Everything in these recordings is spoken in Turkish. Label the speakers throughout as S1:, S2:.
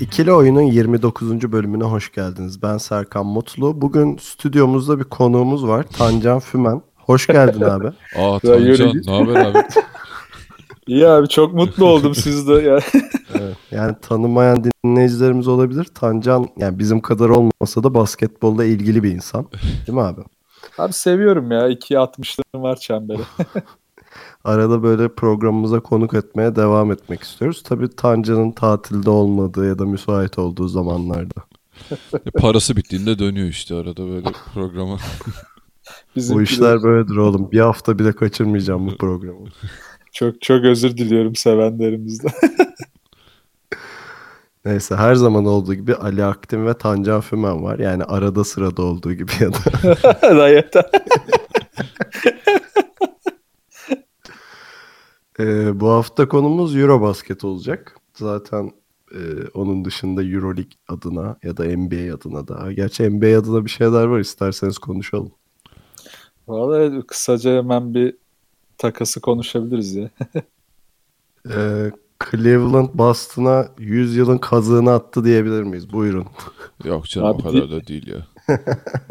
S1: İkili Oyun'un 29. bölümüne hoş geldiniz. Ben Serkan Mutlu. Bugün stüdyomuzda bir konuğumuz var. Tancan Fümen. Hoş geldin abi.
S2: Aa Tancan ne haber abi?
S3: İyi abi çok mutlu oldum sizde. Ya.
S1: Evet, yani tanımayan dinleyicilerimiz olabilir. Tancan yani bizim kadar olmasa da basketbolla ilgili bir insan. Değil mi abi?
S3: Abi seviyorum ya. 2'ye 60'larım var çembere.
S1: Arada böyle programımıza konuk etmeye devam etmek istiyoruz. Tabii Tancan'ın tatilde olmadığı ya da müsait olduğu zamanlarda.
S2: Parası bittiğinde dönüyor işte arada böyle programa.
S3: Bizim
S1: Bu işler böyledir oğlum. Bir hafta bile kaçırmayacağım bu programı.
S3: çok çok özür diliyorum sevenlerimizden.
S1: Neyse her zaman olduğu gibi Ali Aktin ve Tancan Fümen var. Yani arada sırada olduğu gibi ya da.
S3: Yeter.
S1: Ee, bu hafta konumuz Eurobasket olacak. Zaten e, onun dışında Euroleague adına ya da NBA adına da. Gerçi NBA adına bir şeyler var isterseniz konuşalım.
S3: Vallahi kısaca hemen bir takası konuşabiliriz ya.
S1: Ee, Cleveland Boston'a 100 yılın kazığını attı diyebilir miyiz? Buyurun.
S2: Yok canım
S3: Abi
S2: o kadar da değil ya.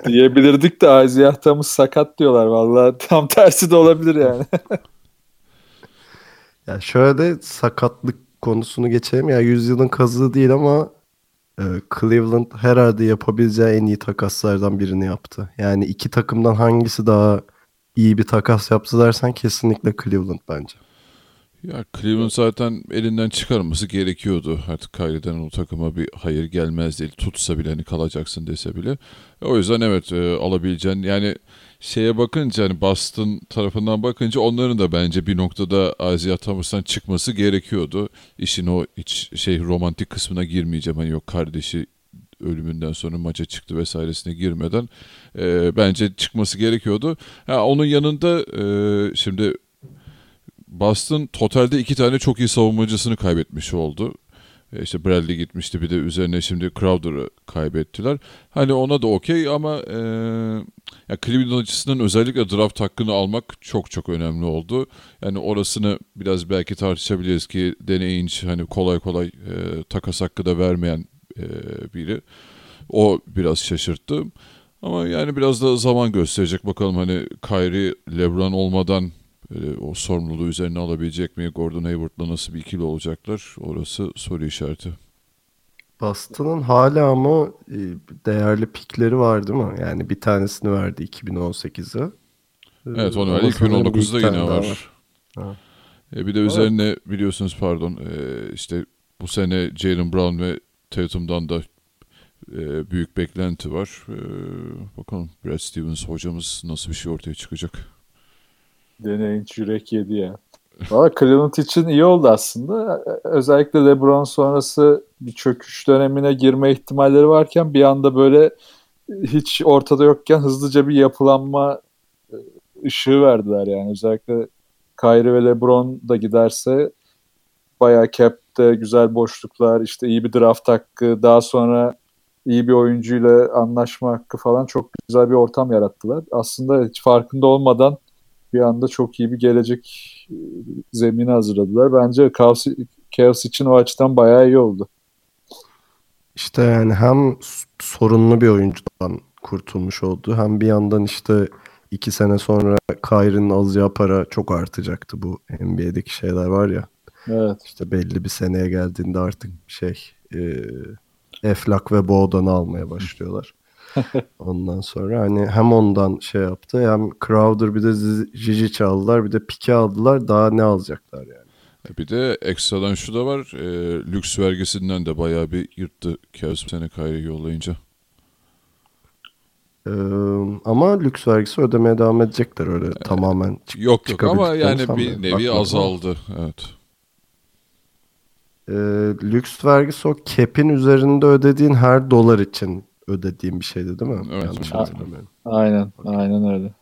S3: Diyebilirdik de Isaiah Thomas sakat diyorlar. Vallahi tam tersi de olabilir yani.
S1: Ya şöyle sakatlık konusunu geçelim. Ya 100 yılın kazığı değil ama e, Cleveland herhalde yapabileceği en iyi takaslardan birini yaptı. Yani iki takımdan hangisi daha iyi bir takas yaptı dersen kesinlikle Cleveland bence.
S2: Ya Cleveland zaten elinden çıkarması gerekiyordu. Artık Kyrie'den o takıma bir hayır gelmez değil. Tutsa bile hani kalacaksın dese bile. E, O yüzden evet e, alabileceğin yani şeye bakınca hani Boston tarafından bakınca onların da bence bir noktada Isaiah Thomas'tan çıkması gerekiyordu. İşin o hiç şey romantik kısmına girmeyeceğim. Hani yok kardeşi ölümünden sonra maça çıktı vesairesine girmeden e, bence çıkması gerekiyordu. Ha, onun yanında e, şimdi Boston totalde iki tane çok iyi savunmacısını kaybetmiş oldu. E, İşte Bradley gitmişti bir de üzerine şimdi Crowder'ı kaybettiler. Hani ona da okey ama e, ya Cleveland açısından özellikle draft hakkını almak çok çok önemli oldu. Yani orasını biraz belki tartışabiliriz ki Danny Ainge hani kolay kolay e, takas hakkı da vermeyen e, biri. O biraz şaşırttı. Ama yani biraz da zaman gösterecek bakalım hani Kyrie, LeBron olmadan o sorumluluğu üzerine alabilecek mi? Gordon Hayward'la nasıl bir ikili olacaklar? Orası soru işareti.
S1: Boston'ın hala ama e, değerli pikleri var değil mi? Yani bir tanesini verdi 2018'e.
S2: Evet onu verdi.
S1: sanırım bir
S2: 2019'da
S1: iki tane
S2: yine var.
S1: Ha.
S2: E, bir de üzerine biliyorsunuz pardon e, işte bu sene Jalen Brown ve Tatum'dan da e, büyük beklenti var. Bakalım Brad Stevens hocamız nasıl bir şey ortaya çıkacak.
S3: Deneyin yürek yedi ya. Valla Cleveland için iyi oldu aslında. Özellikle LeBron sonrası bir çöküş dönemine girme ihtimalleri varken bir anda böyle hiç ortada yokken hızlıca bir yapılanma e, ışığı verdiler yani. Özellikle Kyrie ve LeBron da giderse bayağı cap'te güzel boşluklar, işte iyi bir draft hakkı, daha sonra iyi bir oyuncuyla anlaşma hakkı falan çok güzel bir ortam yarattılar. Aslında hiç farkında olmadan bir anda çok iyi bir gelecek e, zemini hazırladılar. Bence Cavs, Cavs için o açıdan bayağı iyi oldu.
S1: İşte yani hem sorunlu bir oyuncudan kurtulmuş oldu. Hem bir yandan işte iki sene sonra Kyrie'nin alacağı para çok artacaktı bu NBA'deki şeyler var ya.
S3: Evet.
S1: İşte belli bir seneye geldiğinde artık şey e, Eflak ve Boğdan'ı almaya başlıyorlar. Ondan sonra hani hem ondan şey yaptı hem Crowder bir de Ziz- Zizic aldılar bir de Pike aldılar daha ne alacaklar yani.
S2: E, bir de ekstradan şu da var. E, lüks vergisinden de bayağı bir yırttı Cavs sene Kyrie yollayınca.
S1: Ee, ama lüks vergisi ödemeye devam edecekler öyle tamamen çık-
S2: Yok yok ama yani bir nevi
S1: Bakmadım
S2: azaldı. Evet.
S1: e, lüks vergisi o cap'in üzerinde ödediğin her dolar için ödediğin bir şeydi değil mi?
S2: Evet.
S1: Yanlış hatırlamıyorum.
S3: Aynen, aynen öyle.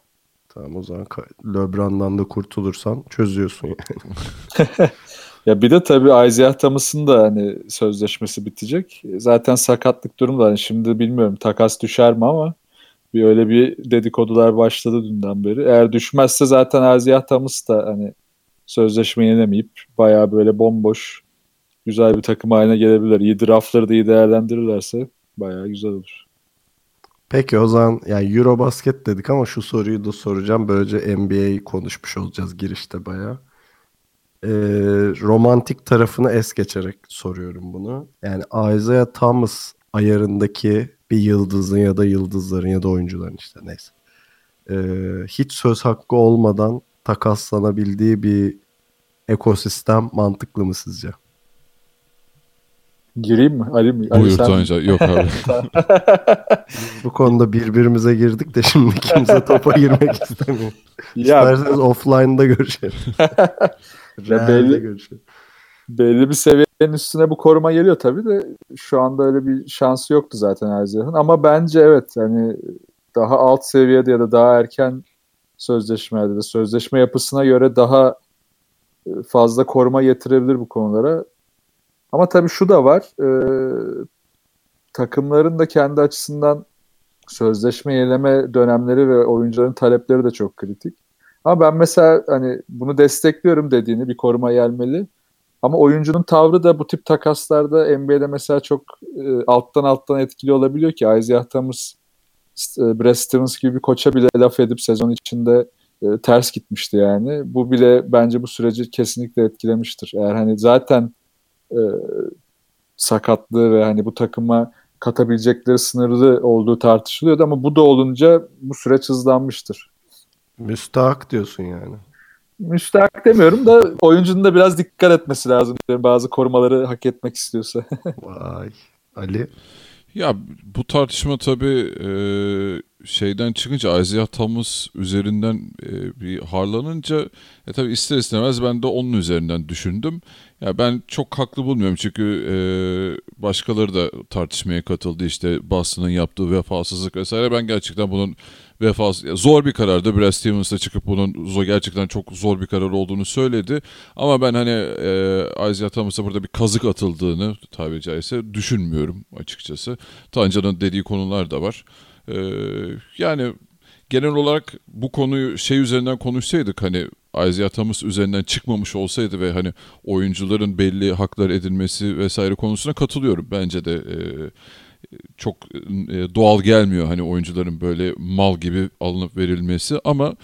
S1: Tamam o zaman LeBron'dan da kurtulursan çözüyorsun yani.
S3: Ya bir de tabii Isaiah Thomas'ın da hani sözleşmesi bitecek. Zaten sakatlık durumda. Hani şimdi bilmiyorum takas düşer mi ama bir öyle bir dedikodular başladı dünden beri. Eğer düşmezse zaten Isaiah Thomas da hani sözleşme yenemeyip bayağı böyle bomboş güzel bir takım haline gelebilir. İyi draftları da iyi değerlendirirlerse bayağı güzel olur.
S1: Peki o zaman yani Eurobasket dedik ama şu soruyu da soracağım. Böylece NBA konuşmuş olacağız girişte bayağı. Ee, romantik tarafını es geçerek soruyorum bunu. Yani Isaiah Thomas ayarındaki bir yıldızın ya da yıldızların ya da oyuncuların işte neyse. Ee, hiç söz hakkı olmadan takaslanabildiği bir ekosistem mantıklı mı sizce?
S3: Gireyim mi? Ali mi? Ali
S2: Buyur
S3: sen-.
S2: Yok abi.
S1: Bu konuda birbirimize girdik de şimdi kimse topa girmek istemiyor.
S3: Ya
S1: İsterseniz offline'da görüşelim. Realde
S3: belli-
S1: görüşelim.
S3: belli bir seviyenin üstüne bu koruma geliyor tabii de şu anda öyle bir şansı yoktu zaten Isaiah'ın. Ama bence evet hani daha alt seviyede ya da daha erken sözleşmelerde de sözleşme yapısına göre daha e, fazla koruma getirebilir bu konulara. Ama tabii şu da var. e, takımların da kendi açısından sözleşme yenileme dönemleri ve oyuncuların talepleri de çok kritik. Ama ben mesela hani bunu destekliyorum dediğini bir koruma gelmeli. Ama oyuncunun tavrı da bu tip takaslarda NBA'de mesela çok e, alttan alttan etkili olabiliyor ki Isaiah Thomas, e, Brad Stevens gibi bir koça bile laf edip sezon içinde e, ters gitmişti yani. Bu bile bence bu süreci kesinlikle etkilemiştir. Eğer hani zaten e, sakatlığı ve hani bu takıma katabilecekleri sınırlı olduğu tartışılıyordu ama bu da olunca bu süreç hızlanmıştır.
S1: Müstahak diyorsun yani.
S3: Müstahak demiyorum da oyuncunun da biraz dikkat etmesi lazım. diyorum. Bazı korumaları hak etmek istiyorsa.
S1: Vay. Ali.
S2: Ya bu tartışma tabii e, şeyden çıkınca Isaiah Thomas üzerinden e, bir harlanınca e, tabii ister istemez ben de onun üzerinden düşündüm. Ya ben çok haklı bulmuyorum çünkü e, başkaları da tartışmaya katıldı işte Boston'ın yaptığı vefasızlık vesaire. Ben gerçekten bunun vefasız ya zor bir karardı. Brad Stevens da çıkıp bunun zor, gerçekten çok zor bir karar olduğunu söyledi. Ama ben hani e, Isaiah Thomas'a burada bir kazık atıldığını tabiri caizse düşünmüyorum açıkçası. Tanca'nın dediği konular da var. E, yani genel olarak bu konuyu şey üzerinden konuşsaydık hani Isaiah Thomas üzerinden çıkmamış olsaydı ve hani oyuncuların belli haklar edilmesi vesaire konusuna katılıyorum. Bence de e, çok e, doğal gelmiyor hani oyuncuların böyle mal gibi alınıp verilmesi ama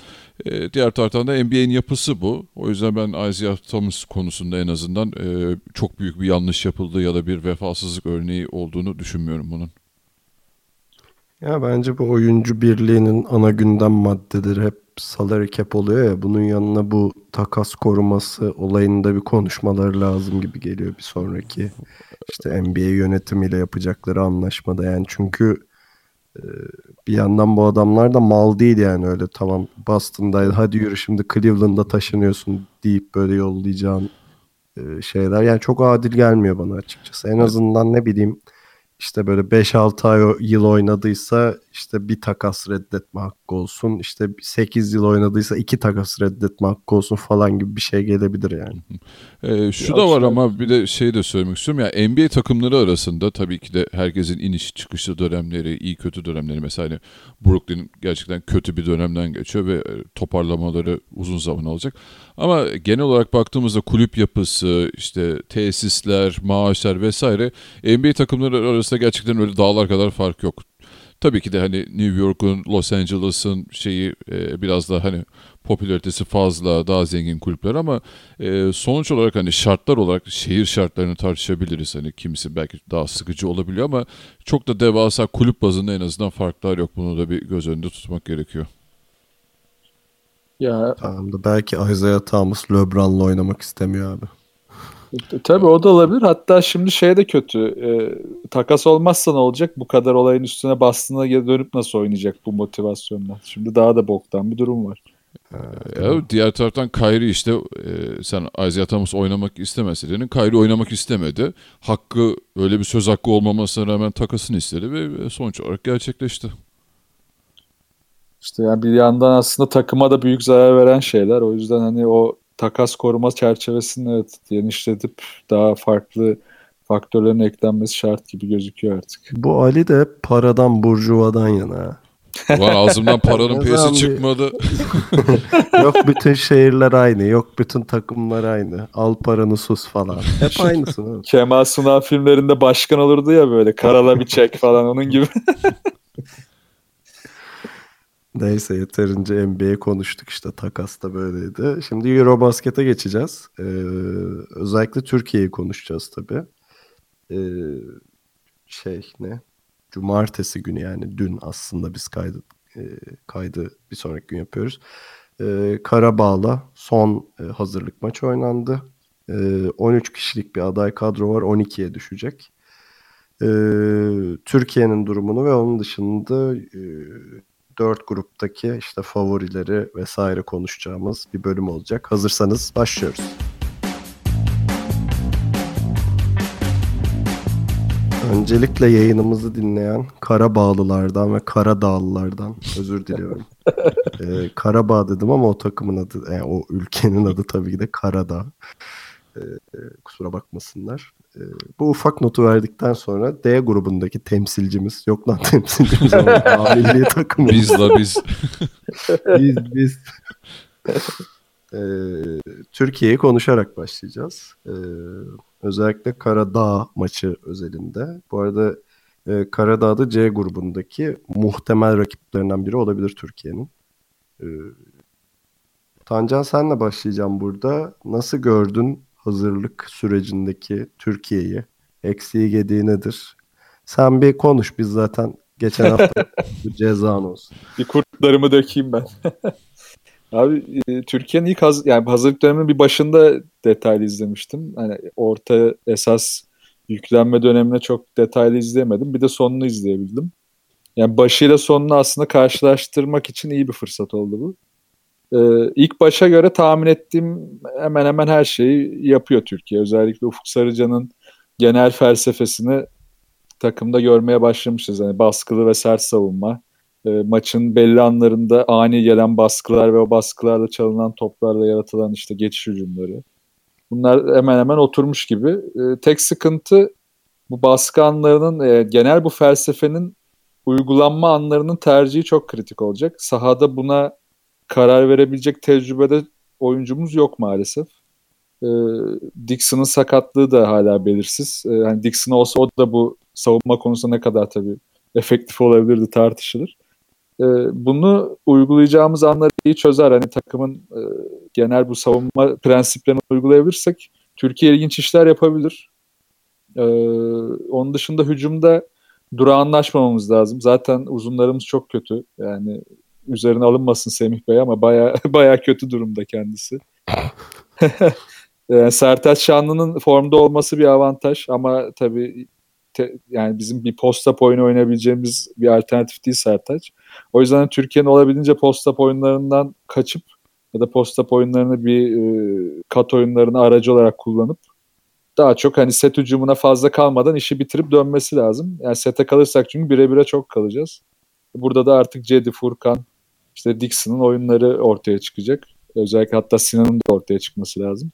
S2: e, diğer taraftan da NBA'in yapısı bu. O yüzden ben Isaiah Thomas konusunda en azından e, çok büyük bir yanlış yapıldığı ya da bir vefasızlık örneği olduğunu düşünmüyorum bunun.
S1: Ya bence bu oyuncu birliğinin ana gündem maddeleri hep salary cap oluyor ya bunun yanına bu takas koruması olayında bir konuşmaları lazım gibi geliyor bir sonraki işte NBA yönetimiyle yapacakları anlaşmada. Yani çünkü e, bir yandan bu adamlar da mal değil yani öyle tamam Boston'daydı hadi yürü şimdi Cleveland'a taşınıyorsun deyip böyle yollayacağın e, şeyler. Yani çok adil gelmiyor bana açıkçası. En azından ne bileyim işte böyle 5-6 ay yıl oynadıysa işte bir takas reddetme hakkı olsun. İşte 8 yıl oynadıysa iki takas reddetme hakkı olsun falan gibi bir şey gelebilir yani.
S2: Ee, şu
S3: Ya
S2: da var
S3: şöyle-
S2: ama bir de şey de söylemek istiyorum ya NBA takımları arasında tabii ki de herkesin iniş çıkışlı dönemleri, iyi kötü dönemleri mesela hani Brooklyn gerçekten kötü bir dönemden geçiyor ve e, toparlamaları uzun zaman alacak. Ama genel olarak baktığımızda kulüp yapısı, işte tesisler, maaşlar vesaire NBA takımları arasında gerçekten öyle dağlar kadar fark yok. Tabii ki de hani New York'un, Los Angeles'ın şeyi e, biraz daha hani popülaritesi fazla, daha zengin kulüpler ama e, sonuç olarak hani şartlar olarak şehir şartlarını tartışabiliriz. Hani kimisi belki daha sıkıcı olabiliyor ama çok da devasa kulüp bazında en azından farklar yok. Bunu da bir göz önünde tutmak gerekiyor.
S3: ya
S1: Tamam da belki Isaiah Thomas LeBron'la oynamak istemiyor abi.
S3: Tabii o da olabilir. Hatta şimdi şey de kötü. E, takas olmazsa ne olacak? Bu kadar olayın üstüne bastığına dönüp nasıl oynayacak bu motivasyonla? Şimdi daha da boktan bir durum var.
S2: Ya, diğer taraftan Kyrie işte e, sen Isaiah Thomas oynamak istemese dedin. Kyrie oynamak istemedi. Hakkı öyle bir söz hakkı olmamasına rağmen takasını istedi ve sonuç olarak gerçekleşti.
S3: İşte yani bir yandan aslında takıma da büyük zarar veren şeyler. O yüzden hani o takas koruma çerçevesini evet genişletip daha farklı faktörlerin eklenmesi şart gibi gözüküyor artık.
S1: Bu Ali de paradan burjuvadan yana.
S2: Var ağzımdan paranın
S1: bir-
S2: çıkmadı.
S1: yok bütün şehirler aynı, yok bütün takımlar aynı. Al paranı sus falan. Hep aynısın. oğlum.
S3: Kemal Sunal filmlerinde başkan olurdu ya böyle karala bir çek falan onun gibi.
S1: Neyse yeterince NBA konuştuk işte takas da böyleydi. Şimdi Eurobasket'e geçeceğiz. Ee, özellikle Türkiye'yi konuşacağız tabii. Ee, şey ne? Cumartesi günü yani dün aslında biz kaydı e, kaydı bir sonraki gün yapıyoruz. Ee, Karabağ'la son e, hazırlık maçı oynandı. Ee, 13 kişilik bir aday kadro var 12'ye düşecek. Ee, Türkiye'nin durumunu ve onun dışında e, dört gruptaki işte favorileri vesaire konuşacağımız bir bölüm olacak. Hazırsanız başlıyoruz. Öncelikle yayınımızı dinleyen Karabağlılardan ve Karadağlılardan özür diliyorum. ee, Karabağ dedim ama o takımın adı, yani o ülkenin adı tabii ki de Karadağ. Ee, e, kusura bakmasınlar. Ee, bu ufak notu verdikten sonra D grubundaki temsilcimiz, yok lan temsilcimiz ama milli takımı.
S2: Biz la biz.
S1: biz biz. Ee, Türkiye'yi konuşarak başlayacağız. Ee, özellikle Karadağ maçı özelinde. Bu arada e, Karadağ'da C grubundaki muhtemel rakiplerinden biri olabilir Türkiye'nin. Ee, Tancan senle başlayacağım burada. Nasıl gördün hazırlık sürecindeki Türkiye'yi? Eksiği gediği nedir? Sen bir konuş biz zaten geçen hafta cezan olsun.
S3: bir kurtlarımı dökeyim ben. Abi e, Türkiye'nin ilk haz yani hazırlık döneminin bir başında detaylı izlemiştim. Hani orta esas yüklenme dönemine çok detaylı izleyemedim. Bir de sonunu izleyebildim. Yani başıyla sonunu aslında karşılaştırmak için iyi bir fırsat oldu bu. Ee, ilk başa göre tahmin ettiğim hemen hemen her şeyi yapıyor Türkiye. Özellikle Ufuk Sarıcan'ın genel felsefesini takımda görmeye başlamışız. Yani baskılı ve sert savunma, e, maçın belli anlarında ani gelen baskılar ve o baskılarla çalınan toplarla yaratılan işte geçiş hücumları. Bunlar hemen hemen oturmuş gibi. E, tek sıkıntı bu baskı anlarının e, genel bu felsefenin uygulanma anlarının tercihi çok kritik olacak. Sahada buna karar verebilecek tecrübede oyuncumuz yok maalesef. E, Dixon'ın sakatlığı da hala belirsiz. E, hani Dixon olsa o da bu savunma konusunda ne kadar tabii efektif olabilirdi tartışılır. E, bunu uygulayacağımız anları iyi çözer. Hani takımın e, genel bu savunma prensiplerini uygulayabilirsek Türkiye ilginç işler yapabilir. E, onun dışında hücumda durağanlaşmamamız lazım. Zaten uzunlarımız çok kötü. Yani üzerine alınmasın Semih Bey ama baya baya kötü durumda kendisi. yani Sertaç Şanlı'nın formda olması bir avantaj ama tabii te, yani bizim bir posta oyunu oynayabileceğimiz bir alternatif değil Sertaç. O yüzden Türkiye'nin olabildiğince posta oyunlarından kaçıp ya da posta oyunlarını bir e, kat oyunlarını aracı olarak kullanıp daha çok hani set hücumuna fazla kalmadan işi bitirip dönmesi lazım. Yani sete kalırsak çünkü bire bire çok kalacağız. Burada da artık Cedi, Furkan, işte Dixon'ın oyunları ortaya çıkacak. Özellikle hatta Sinan'ın da ortaya çıkması lazım.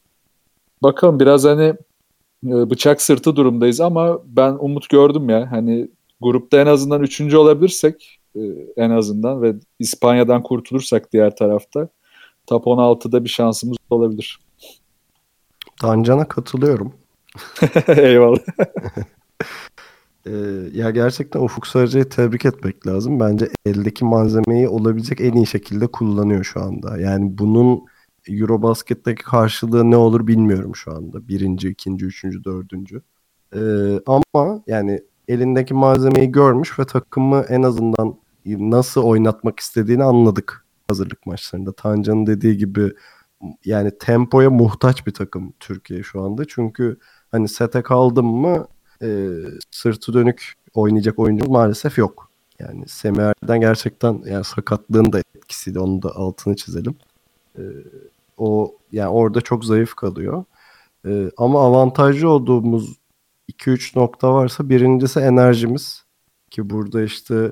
S3: Bakalım biraz hani e, bıçak sırtı durumdayız ama ben umut gördüm ya. Hani grupta en azından üçüncü olabilirsek e, en azından ve İspanya'dan kurtulursak diğer tarafta top 16'da bir şansımız olabilir.
S1: Tancan'a katılıyorum.
S3: Eyvallah.
S1: Ee, ya gerçekten Ufuk Sarıcı'yı tebrik etmek lazım. Bence eldeki malzemeyi olabilecek en iyi şekilde kullanıyor şu anda. Yani bunun Eurobasket'teki karşılığı ne olur bilmiyorum şu anda. Birinci, ikinci, üçüncü, dördüncü. Ee, ama yani elindeki malzemeyi görmüş ve takımı en azından nasıl oynatmak istediğini anladık hazırlık maçlarında. Tancan'ın dediği gibi yani tempoya muhtaç bir takım Türkiye şu anda. Çünkü hani sete kaldım mı e, sırtı dönük oynayacak oyuncu maalesef yok. Yani Semer'den gerçekten yani sakatlığın da etkisiyle onu da altını çizelim. E, o yani orada çok zayıf kalıyor. E, ama avantajlı olduğumuz 2-3 nokta varsa birincisi enerjimiz ki burada işte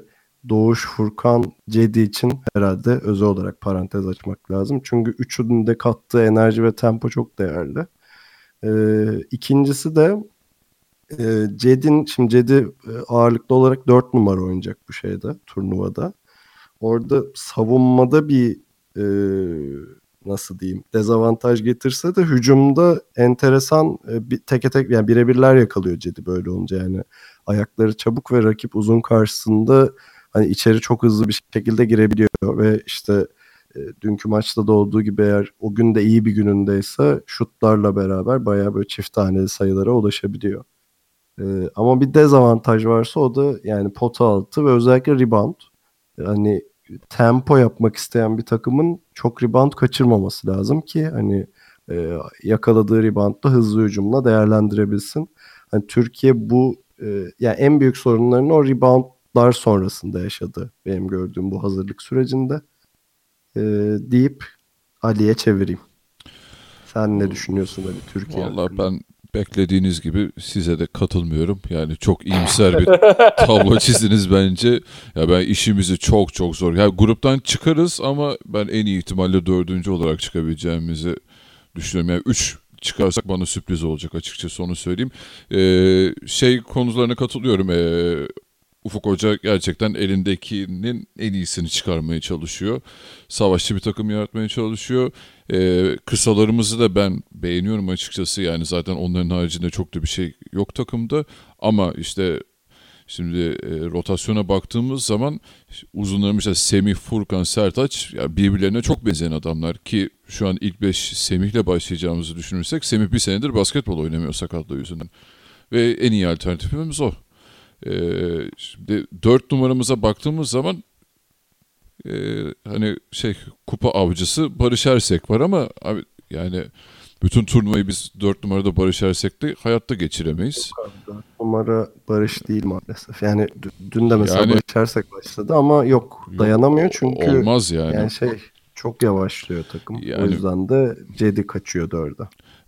S1: Doğuş, Furkan, Cedi için herhalde özel olarak parantez açmak lazım. Çünkü üçünün de kattığı enerji ve tempo çok değerli. Ee, ikincisi de e, Ced'in, şimdi Cedi e, ağırlıklı olarak 4 numara oynayacak bu şeyde, turnuvada. Orada savunmada bir e, nasıl diyeyim dezavantaj getirse de hücumda enteresan e, bir teke tek yani birebirler yakalıyor Cedi böyle olunca yani ayakları çabuk ve rakip uzun karşısında hani içeri çok hızlı bir şekilde girebiliyor ve işte e, dünkü maçta da olduğu gibi eğer o gün de iyi bir günündeyse şutlarla beraber bayağı böyle çift taneli sayılara ulaşabiliyor. E, ama bir dezavantaj varsa o da yani pota altı ve özellikle rebound. Hani tempo yapmak isteyen bir takımın çok rebound kaçırmaması lazım ki hani e, yakaladığı reboundla hızlı hücumla değerlendirebilsin. Hani Türkiye bu e, yani en büyük sorunlarını o reboundlar sonrasında yaşadı benim gördüğüm bu hazırlık sürecinde e, deyip Ali'ye çevireyim. Sen ne düşünüyorsun Ali Türkiye?
S2: Vallahi ben beklediğiniz gibi size de katılmıyorum. Yani çok iyimser bir tablo çizdiniz bence. Ya ben işimizi çok çok zor. Ya gruptan çıkarız ama ben en iyi ihtimalle dördüncü olarak çıkabileceğimizi düşünüyorum. Yani üç çıkarsak bana sürpriz olacak açıkçası onu söyleyeyim. Ee, şey konularına katılıyorum. Ee, Ufuk Hoca gerçekten elindekinin en iyisini çıkarmaya çalışıyor. Savaşçı bir takım yaratmaya çalışıyor. Ee, kısalarımızı da ben beğeniyorum açıkçası. Yani zaten onların haricinde çok da bir şey yok takımda. Ama işte şimdi e, rotasyona baktığımız zaman uzunlarımız işte Semih, Furkan, Sertaç yani birbirlerine çok benzeyen adamlar ki şu an ilk 5 Semih'le başlayacağımızı düşünürsek Semih bir senedir basketbol oynamıyor sakatlığı yüzünden. Ve en iyi alternatifimiz o. Ee, şimdi 4 numaramıza baktığımız zaman e, hani şey kupa avcısı Barış Ersek var ama abi yani bütün turnuvayı biz 4 numarada Barış Ersek'te hayatta geçiremeyiz.
S1: Numara Barış değil maalesef. Yani dün de mesela
S2: Yani-
S1: Barış Ersek başladı ama yok dayanamıyor çünkü
S2: Olmaz yani.
S1: yani şey çok yavaşlıyor takım. o
S2: Yani-
S1: yüzden de Cedi kaçıyor dörde.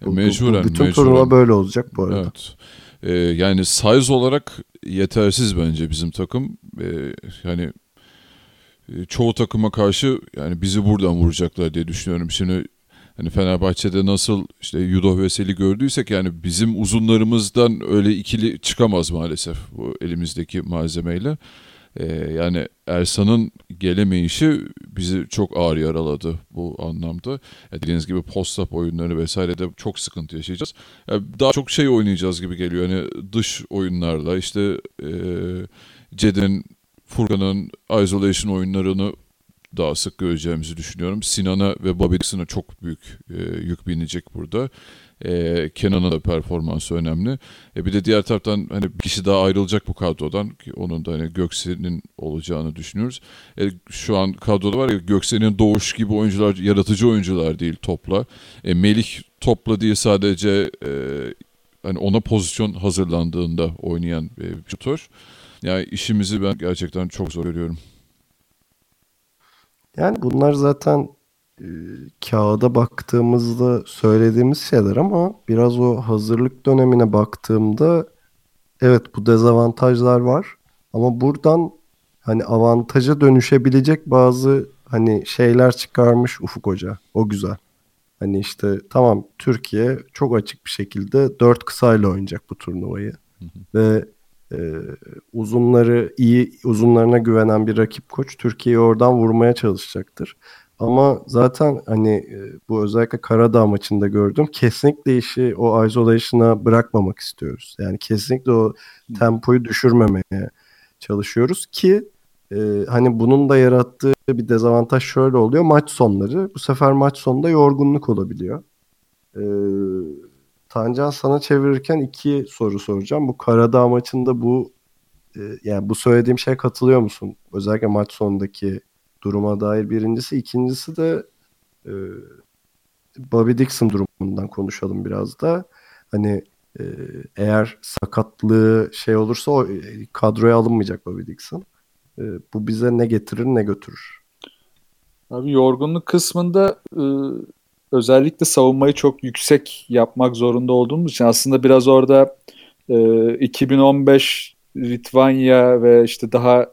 S1: Bu
S2: mecburen,
S1: bütün
S2: mecburen.
S1: turnuva böyle olacak bu arada.
S2: Evet. Ee, yani size olarak yetersiz bence bizim takım. Ee, yani e, çoğu takıma karşı yani bizi buradan vuracaklar diye düşünüyorum. Şimdi hani Fenerbahçe'de nasıl işte Yudo Veseli gördüysek yani bizim uzunlarımızdan öyle ikili çıkamaz maalesef bu elimizdeki malzemeyle. Ee, yani Ersan'ın gelemeyişi bizi çok ağır yaraladı bu anlamda. Ya dediğiniz gibi post-up oyunları vesaire de çok sıkıntı yaşayacağız. Ya daha çok şey oynayacağız gibi geliyor. Hani dış oyunlarla işte e, Ced'in, Furkan'ın isolation oyunlarını daha sık göreceğimizi düşünüyorum. Sinan'a ve Dixon'a çok büyük e, yük binecek burada. E, Kenan'a da performansı önemli. E, bir de diğer taraftan hani bir kişi daha ayrılacak bu kadrodan ki onun da hani Göksel'in olacağını düşünüyoruz. E, şu an kadroda var ya Göksel'in doğuş gibi oyuncular yaratıcı oyuncular değil topla. E, Melih topla diye sadece e, hani ona pozisyon hazırlandığında oynayan bir şutör. Yani işimizi ben gerçekten çok zor görüyorum.
S1: Yani bunlar zaten e, kağıda baktığımızda söylediğimiz şeyler ama biraz o hazırlık dönemine baktığımda evet bu dezavantajlar var ama buradan hani avantaja dönüşebilecek bazı hani şeyler çıkarmış Ufuk Hoca. O güzel. Hani işte tamam Türkiye çok açık bir şekilde dört kısayla oynayacak bu turnuvayı. Ve e, uzunları iyi uzunlarına güvenen bir rakip koç Türkiye'yi oradan vurmaya çalışacaktır. Ama zaten hani e, bu özellikle Karadağ maçında gördüm. Kesinlikle işi o isolation'a bırakmamak istiyoruz. Yani kesinlikle o tempoyu düşürmemeye çalışıyoruz ki e, hani bunun da yarattığı bir dezavantaj şöyle oluyor. Maç sonları bu sefer maç sonunda yorgunluk olabiliyor. E, Tancan sana çevirirken iki soru soracağım. Bu Karadağ maçında bu e, yani bu söylediğim şeye katılıyor musun? Özellikle maç sonundaki duruma dair birincisi. ikincisi de e, Bobby Dixon durumundan konuşalım biraz da. Hani e, eğer sakatlığı şey olursa o e, kadroya alınmayacak Bobby Dixon. E, bu bize ne getirir ne götürür?
S3: Abi yorgunluk kısmında e, özellikle savunmayı çok yüksek yapmak zorunda olduğumuz için aslında biraz orada e, 2015 Litvanya ve işte daha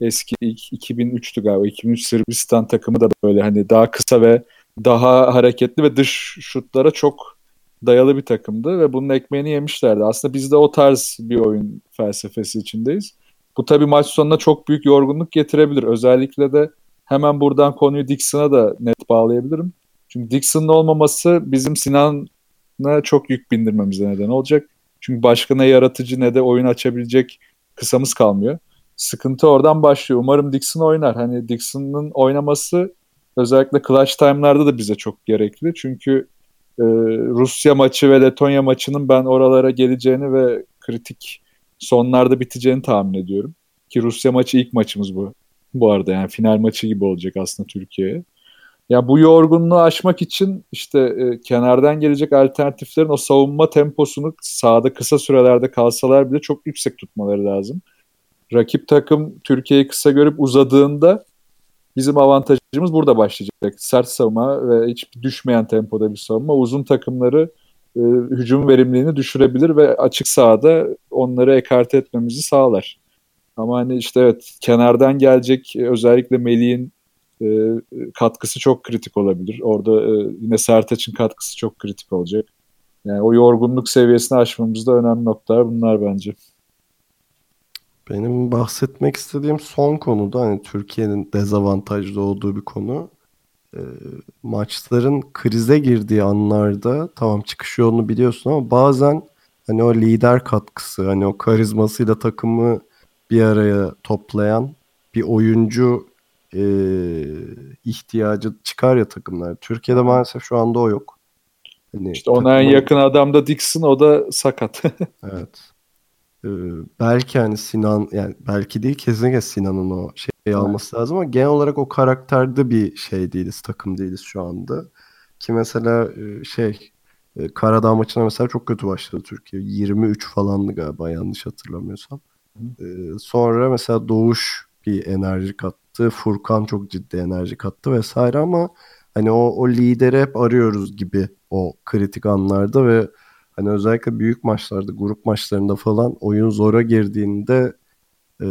S3: eski 2003'tü galiba 2003 Sırbistan takımı da böyle hani daha kısa ve daha hareketli ve dış şutlara çok dayalı bir takımdı ve bunun ekmeğini yemişlerdi. Aslında biz de o tarz bir oyun felsefesi içindeyiz. Bu tabii maç sonuna çok büyük yorgunluk getirebilir. Özellikle de hemen buradan konuyu Dixon'a da net bağlayabilirim. Çünkü Dixon'ın olmaması bizim Sinan'a çok yük bindirmemize neden olacak. Çünkü başka ne yaratıcı ne de oyun açabilecek kısamız kalmıyor. Sıkıntı oradan başlıyor. Umarım Dixon oynar. Hani Dixon'ın oynaması özellikle clutch time'larda da bize çok gerekli. Çünkü e, Rusya maçı ve Letonya maçının ben oralara geleceğini ve kritik sonlarda biteceğini tahmin ediyorum. Ki Rusya maçı ilk maçımız bu. Bu arada yani final maçı gibi olacak aslında Türkiye'ye. Ya bu yorgunluğu aşmak için işte e, kenardan gelecek alternatiflerin o savunma temposunu sahada kısa sürelerde kalsalar bile çok yüksek tutmaları lazım. Rakip takım Türkiye'yi kısa görüp uzadığında bizim avantajımız burada başlayacak. Sert savunma ve hiç düşmeyen tempoda bir savunma uzun takımları e, hücum verimliliğini düşürebilir ve açık sahada onları ekarte etmemizi sağlar. Ama hani işte evet kenardan gelecek özellikle Melih'in e, katkısı çok kritik olabilir. Orada e, yine Sertaç'ın katkısı çok kritik olacak. Yani o yorgunluk seviyesini aşmamızda önemli noktalar bunlar bence.
S1: Benim bahsetmek istediğim son konuda hani Türkiye'nin dezavantajlı olduğu bir konu. E, maçların krize girdiği anlarda tamam çıkış yolunu biliyorsun ama bazen hani o lider katkısı, hani o karizmasıyla takımı bir araya toplayan bir oyuncu e, ihtiyacı çıkar ya takımlar. Türkiye'de maalesef şu anda o yok.
S3: Hani işte ona takımın... en yakın adam da Dixon o da sakat.
S1: evet. Ee, belki hani Sinan yani belki değil kesinlikle Sinan'ın o şeyi alması lazım ama genel olarak o karakterde bir şey değiliz takım değiliz şu anda. Ki mesela e, şey e, Karadağ maçına mesela çok kötü başladı Türkiye. 23 falandı galiba yanlış hatırlamıyorsam. Ee, sonra mesela Doğuş bir enerji kattı. Furkan çok ciddi enerji kattı vesaire ama hani o, o lideri hep arıyoruz gibi o kritik anlarda ve hani özellikle büyük maçlarda, grup maçlarında falan oyun zora girdiğinde e,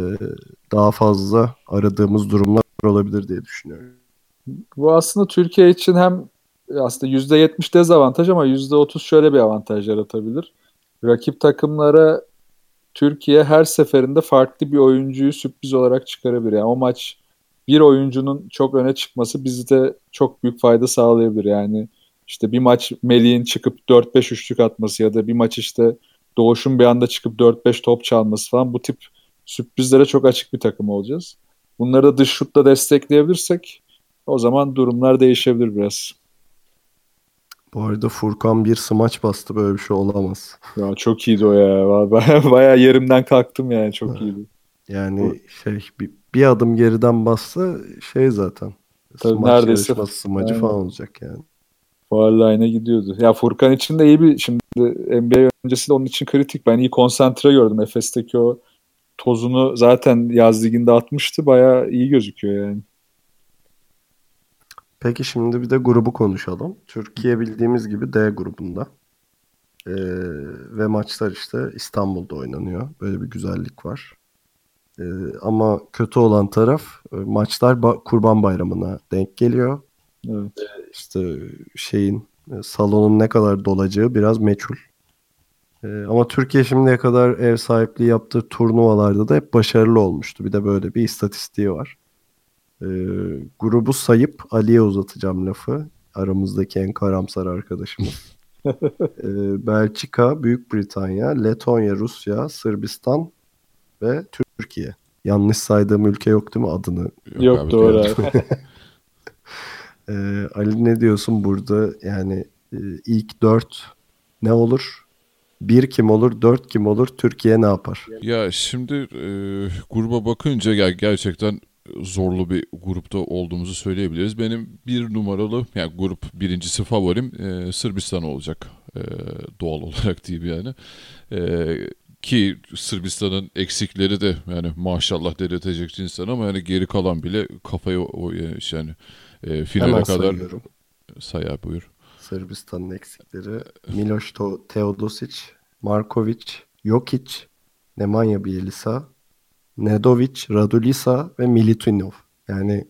S1: daha fazla aradığımız durumlar olabilir diye düşünüyorum.
S3: Bu aslında Türkiye için hem aslında %70 dezavantaj ama %30 şöyle bir avantaj yaratabilir. Rakip takımlara Türkiye her seferinde farklı bir oyuncuyu sürpriz olarak çıkarabilir. Yani o maç bir oyuncunun çok öne çıkması bizde çok büyük fayda sağlayabilir. Yani işte bir maç Melih'in çıkıp 4-5 üçlük atması ya da bir maç işte Doğuş'un bir anda çıkıp 4-5 top çalması falan bu tip sürprizlere çok açık bir takım olacağız. Bunları da dış şutla destekleyebilirsek o zaman durumlar değişebilir biraz.
S1: Bu arada Furkan bir smaç bastı böyle bir şey olamaz.
S3: Ya çok iyiydi o ya. Baya, baya yerimden kalktım yani çok iyiydi.
S1: Yani şey bir, bir adım geriden bassa şey zaten.
S3: Tabii smaç neredeyse
S1: smacı falan olacak yani.
S3: Foul line'a gidiyordu. Ya Furkan için de iyi bir şimdi NBA öncesi de onun için kritik. Ben iyi konsantre gördüm. Efes'teki o tozunu zaten yaz liginde atmıştı. Baya iyi gözüküyor yani.
S1: Peki şimdi bir de grubu konuşalım. Türkiye bildiğimiz gibi D grubunda. Ee, ve maçlar işte İstanbul'da oynanıyor. Böyle bir güzellik var. Ee, ama kötü olan taraf e, maçlar ba- Kurban Bayramı'na denk geliyor. Evet. Ee, işte şeyin e, salonun ne kadar dolacağı biraz meçhul. Ee, ama Türkiye şimdiye kadar ev sahipliği yaptığı turnuvalarda da hep başarılı olmuştu. Bir de böyle bir istatistiği var. E, grubu sayıp Ali'ye uzatacağım lafı. Aramızdaki en karamsar arkadaşımız. e, Belçika, Büyük Britanya, Letonya, Rusya, Sırbistan ve Türkiye. Yanlış saydığım ülke yok değil mi adını?
S3: Yok, yok doğru abi.
S1: e, Ali ne diyorsun burada? Yani e, ilk dört ne olur? Bir kim olur, dört kim olur, Türkiye ne yapar?
S2: Ya şimdi e, gruba bakınca ya gerçekten zorlu bir grupta olduğumuzu söyleyebiliriz. Benim bir numaralı yani grup birincisi favorim e, Sırbistan olacak e, doğal olarak diyeyim yani. E, ki Sırbistan'ın eksikleri de yani maşallah dedirtecek cinsten ama yani geri kalan bile kafayı o yani e, finale
S1: Hemen
S2: kadar
S1: sayıyorum.
S2: say abi buyur.
S1: Sırbistan'ın eksikleri Miloš Teodosic, Markovic, Jokic, Nemanja Bjelica, Nedovic, Raduljica ve Militinov. Yani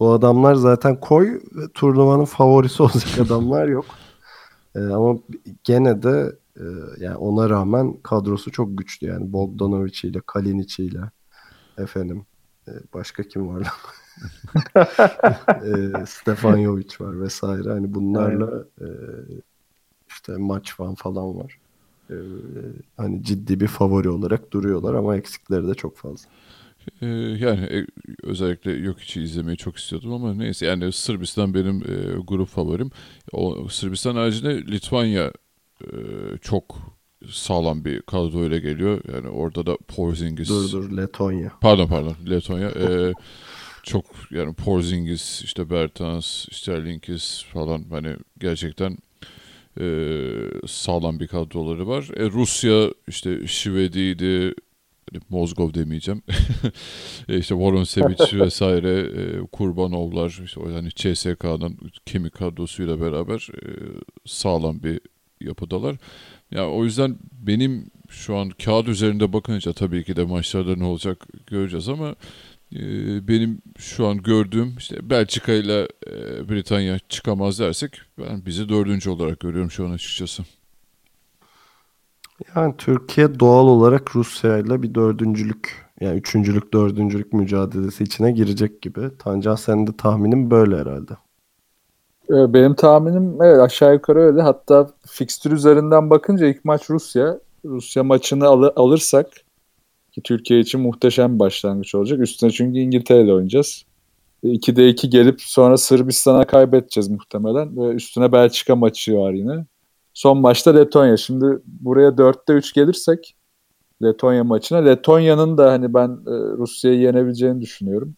S1: bu adamlar zaten koy turnuvanın favorisi olacak adamlar yok. Ee, ama gene de e, yani ona rağmen kadrosu çok güçlü yani Bogdanovic ile Kalinic ile efendim e, başka kim var lan? e, Stefan Jovic var vesaire. Hani bunlarla e, işte maç falan falan var. E, hani ciddi bir favori olarak duruyorlar ama eksikleri de çok fazla.
S2: Yani e, özellikle yok içi izlemeyi çok istiyordum ama neyse yani Sırbistan benim e, grup favorim. O Sırbistan haricinde Litvanya e, çok sağlam bir kadroyla geliyor. Yani orada da Porzingis
S1: Dur dur Letonya.
S2: Pardon pardon Letonya. Ee, çok yani Porzingis, işte Bertans, Sterlingis falan hani gerçekten e, sağlam bir kadroları var. E, Rusya işte Şivedi'ydi, hani Mozgov demeyeceğim. e, işte Voronsevic vesaire, e, Kurbanovlar, işte o yani CSK'nın kemik kadrosuyla beraber e, sağlam bir yapıdalar. Ya o yüzden benim şu an kağıt üzerinde bakınca tabii ki de maçlarda ne olacak göreceğiz ama benim şu an gördüğüm işte Belçika ile Britanya çıkamaz dersek ben bizi dördüncü olarak görüyorum şu an açıkçası.
S1: Yani Türkiye doğal olarak Rusya ile bir dördüncülük yani üçüncülük dördüncülük mücadelesi içine girecek gibi. Tancan senin de tahminin böyle herhalde.
S3: Ee, Benim tahminim evet aşağı yukarı öyle. Hatta fikstür üzerinden bakınca ilk maç Rusya. Rusya maçını al- alırsak ki Türkiye için muhteşem bir başlangıç olacak. Üstüne çünkü İngiltere ile oynayacağız. 2'de 2 gelip sonra Sırbistan'a kaybedeceğiz muhtemelen. Ve üstüne Belçika maçı var yine. Son maçta Letonya. Şimdi buraya 4'te 3 gelirsek Letonya maçına. Letonya'nın da hani ben e, Rusya'yı yenebileceğini düşünüyorum.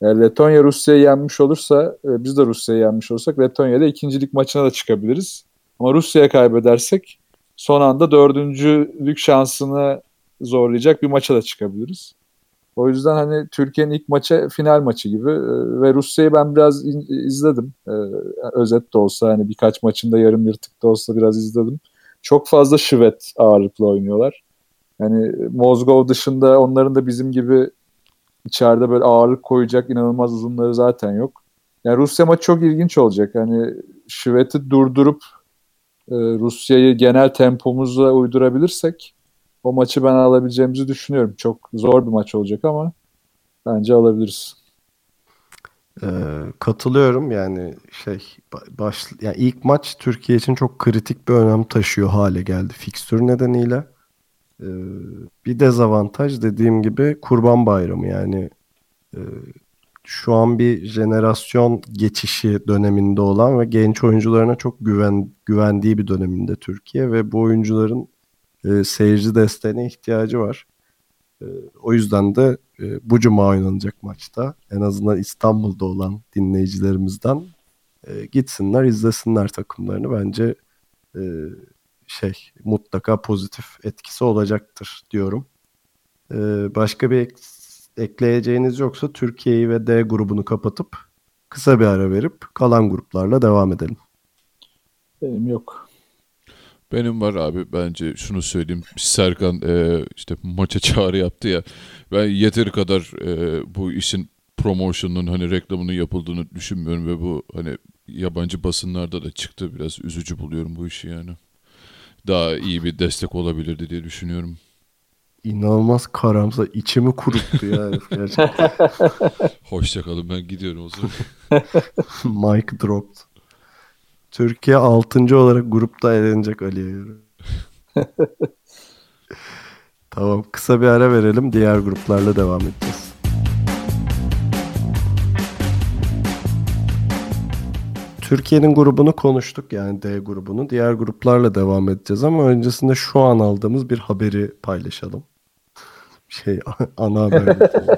S3: Yani Letonya Rusya'yı yenmiş olursa, e, biz de Rusya'yı yenmiş olursak Letonya'da ikincilik maçına da çıkabiliriz. Ama Rusya'ya kaybedersek son anda dördüncülük şansını zorlayacak bir maça da çıkabiliriz. O yüzden hani Türkiye'nin ilk maçı final maçı gibi e, ve Rusya'yı ben biraz izledim. E, özet de olsa hani birkaç maçında yarım yırtık da olsa biraz izledim. Çok fazla şivet ağırlıklı oynuyorlar. Yani Mozgov dışında onların da bizim gibi içeride böyle ağırlık koyacak inanılmaz uzunları zaten yok. Yani Rusya maçı çok ilginç olacak. Hani şiveti durdurup e, Rusya'yı genel tempomuzla uydurabilirsek o maçı ben alabileceğimizi düşünüyorum. Çok zor bir maç olacak ama bence alabiliriz.
S1: Ee, katılıyorum yani şey ba- baş yani ilk maç Türkiye için çok kritik bir önem taşıyor hale geldi fikstür nedeniyle. Ee, bir dezavantaj dediğim gibi Kurban Bayramı yani e, şu an bir jenerasyon geçişi döneminde olan ve genç oyuncularına çok güven güvendiği bir döneminde Türkiye ve bu oyuncuların e, seyirci desteğine ihtiyacı var. E, o yüzden de e, bu cuma oynanacak maçta en azından İstanbul'da olan dinleyicilerimizden e, gitsinler izlesinler takımlarını bence e, şey mutlaka pozitif etkisi olacaktır diyorum. E, başka bir ek- ekleyeceğiniz yoksa Türkiye'yi ve D grubunu kapatıp kısa bir ara verip kalan gruplarla devam edelim.
S3: Benim yok.
S2: Benim var abi bence şunu söyleyeyim. Serkan e, işte maça çağrı yaptı ya. Ben yeteri kadar e, bu işin promotion'un hani reklamının yapıldığını düşünmüyorum ve bu hani yabancı basınlarda da çıktı. Biraz üzücü buluyorum bu işi yani. Daha iyi bir destek olabilirdi diye düşünüyorum.
S1: İnanılmaz karamsar. içimi kuruttu ya herif gerçekten.
S2: Hoşçakalın ben gidiyorum o zaman.
S1: Mike dropped. Türkiye 6. olarak grupta elenecek Ali'ye göre. tamam kısa bir ara verelim. Diğer gruplarla devam edeceğiz. Türkiye'nin grubunu konuştuk yani D grubunu. Diğer gruplarla devam edeceğiz ama öncesinde şu an aldığımız bir haberi paylaşalım. Şey ana haber. bülteni.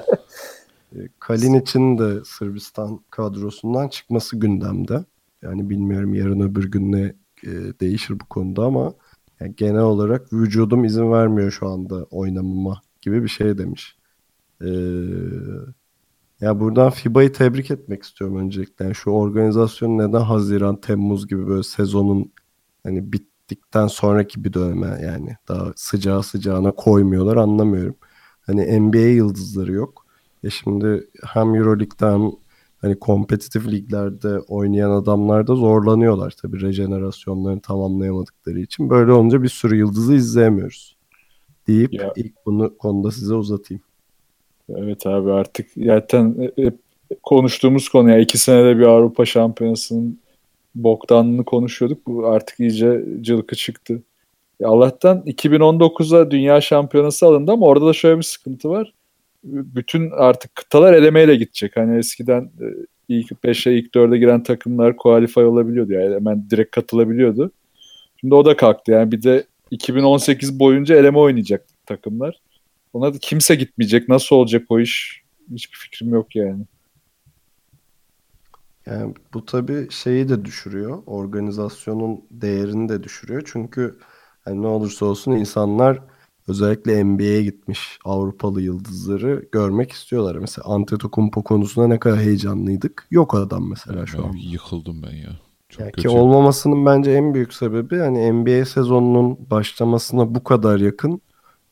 S1: E, Kalinic'in de Sırbistan kadrosundan çıkması gündemde. Yani bilmiyorum yarın öbür gün ne e, değişir bu konuda ama Yani genel olarak vücudum izin vermiyor şu anda oynamama gibi bir şey demiş. Ee, ya buradan FIBA'yı tebrik etmek istiyorum öncelikle. Yani şu organizasyon neden Haziran, Temmuz gibi böyle sezonun hani bittikten sonraki bir döneme yani daha sıcağı sıcağına koymuyorlar anlamıyorum. Hani NBA yıldızları yok. Ya şimdi hem Euroleague'de hem hani kompetitif liglerde oynayan adamlar da zorlanıyorlar tabii rejenerasyonlarını tamamlayamadıkları için. Böyle olunca bir sürü yıldızı izleyemiyoruz. Deyip
S3: Ya.
S1: ilk bunu konuda size uzatayım.
S3: Evet abi artık zaten hep konuştuğumuz konu ya iki senede bir Avrupa Şampiyonası'nın boktanlığını konuşuyorduk. Bu artık iyice cılkı çıktı. Ya Allah'tan 2019'a Dünya Şampiyonası alındı ama orada da şöyle bir sıkıntı var. Bütün artık kıtalar elemeyle gidecek. Hani eskiden e, ilk 5'e ilk 4'e giren takımlar qualify olabiliyordu. Yani hemen direkt katılabiliyordu. Şimdi o da kalktı. Yani bir de 2018 boyunca eleme oynayacak takımlar. Ona da kimse gitmeyecek. Nasıl olacak o iş? Hiçbir fikrim yok yani.
S1: Yani bu tabii şeyi de düşürüyor. Organizasyonun değerini de düşürüyor. Çünkü hani ne olursa olsun insanlar özellikle NBA'ye gitmiş Avrupalı yıldızları görmek istiyorlar. Mesela Antetokounmpo konusunda ne kadar heyecanlıydık. Yok adam mesela şu
S2: Ben
S1: an.
S2: yıkıldım ben ya. Çok
S1: Yani
S2: kötü.
S1: ki olmamasının bence en büyük sebebi hani NBA sezonunun başlamasına bu kadar yakın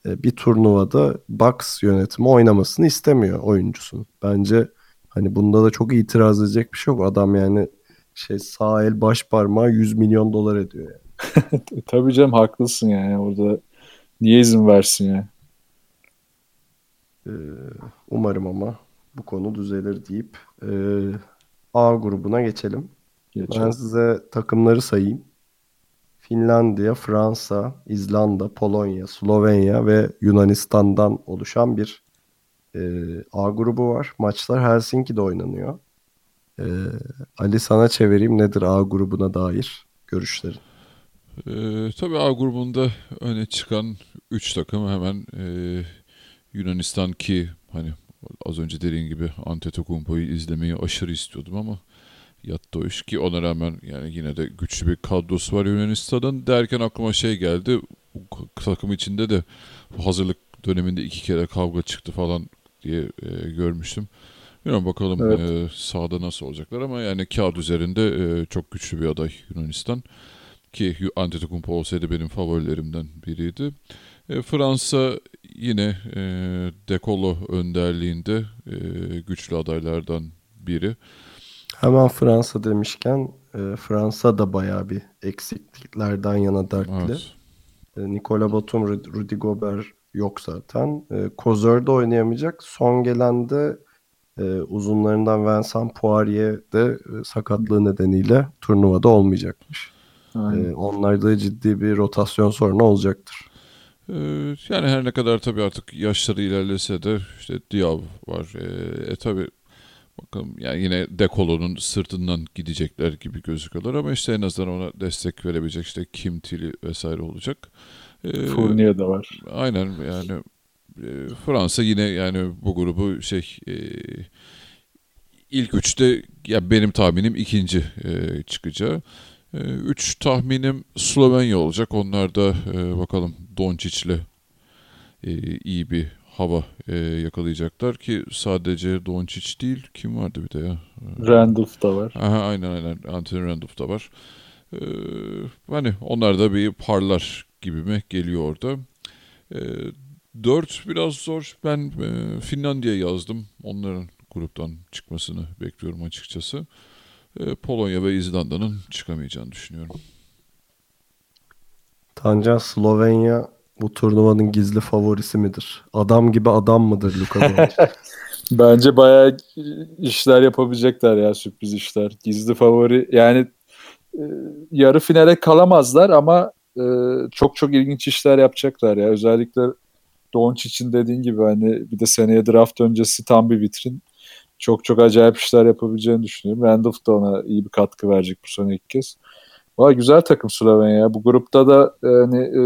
S1: e, bir turnuvada Bucks yönetimi oynamasını istemiyor oyuncusun. Bence hani bunda da çok itiraz edecek bir şey yok. Adam yani şey sağ el baş parmağı 100 milyon dolar ediyor yani.
S3: Tabii canım haklısın yani. Orada niye izin versin ya?
S1: Ee, umarım ama bu konu düzelir deyip e, A grubuna geçelim. Ben size takımları sayayım. Finlandiya, Fransa, İzlanda, Polonya, Slovenya ve Yunanistan'dan oluşan bir e, A grubu var. Maçlar Helsinki'de oynanıyor. E, Ali sana çevireyim nedir A grubuna dair görüşlerin?
S2: Ee, tabii A grubunda öne çıkan 3 takım hemen e, Yunanistan ki hani az önce dediğin gibi Antetokounmpo'yu izlemeyi aşırı istiyordum ama yattı o iş ki ona rağmen yani yine de güçlü bir kadrosu var Yunanistan'ın derken aklıma şey geldi takım içinde de hazırlık döneminde iki kere kavga çıktı falan diye e, görmüştüm. Bilmiyorum bakalım
S3: Evet.
S2: e, sahada nasıl olacaklar ama yani kağıt üzerinde e, çok güçlü bir aday Yunanistan ki Antetokounmpo olsaydı benim favorilerimden biriydi. E, Fransa yine e, Dekolo önderliğinde e, güçlü adaylardan biri.
S1: Hemen Fransa demişken e, Fransa da bayağı bir eksikliklerden yana dertli.
S2: Evet.
S1: E, Nikola Batum, Rud- Rudy Gobert yok zaten. E, Kozör de oynayamayacak. Son gelen de e, uzunlarından Vincent Poirier de e, sakatlığı nedeniyle turnuvada olmayacakmış.
S3: Aynen.
S1: E, onlarda ciddi bir rotasyon sorunu olacaktır.
S2: E, yani her ne kadar tabii artık yaşları ilerlese de işte Diaw var. E, e tabii bakalım yani yine Dekolo'nun sırtından gidecekler gibi gözüküyorlar ama işte en azından ona destek verebilecek işte Kim Tilly vesaire olacak. E,
S3: Fournier de var.
S2: Aynen yani e, Fransa yine yani bu grubu şey e, ilk üçte ya benim tahminim ikinci e, çıkacağı. E, üç tahminim Slovenya olacak. Onlar da e, bakalım Doncic'le e, iyi bir hava e, yakalayacaklar ki sadece Doncic değil kim vardı bir de ya?
S3: Randolph da var.
S2: Aha, aynen aynen Anthony Randolph da var. Ee, hani onlar da bir parlar gibime geliyor orada. Ee, dört biraz zor. Ben e, Finlandiya yazdım. Onların gruptan çıkmasını bekliyorum açıkçası. Ee, Polonya ve İzlanda'nın çıkamayacağını düşünüyorum.
S1: Tancan Slovenya bu turnuvanın gizli favorisi midir? Adam gibi adam mıdır Luka Doncic?
S3: Bence bayağı işler yapabilecekler ya sürpriz işler. Gizli favori yani e, yarı finale kalamazlar ama e, çok çok ilginç işler yapacaklar ya. Özellikle Doncic'in dediğin gibi hani bir de seneye draft öncesi tam bir vitrin. Çok çok acayip işler yapabileceğini düşünüyorum. Randolph da ona iyi bir katkı verecek bu sene ilk kez. Valla güzel takım Slovenya. Bu grupta da yani e,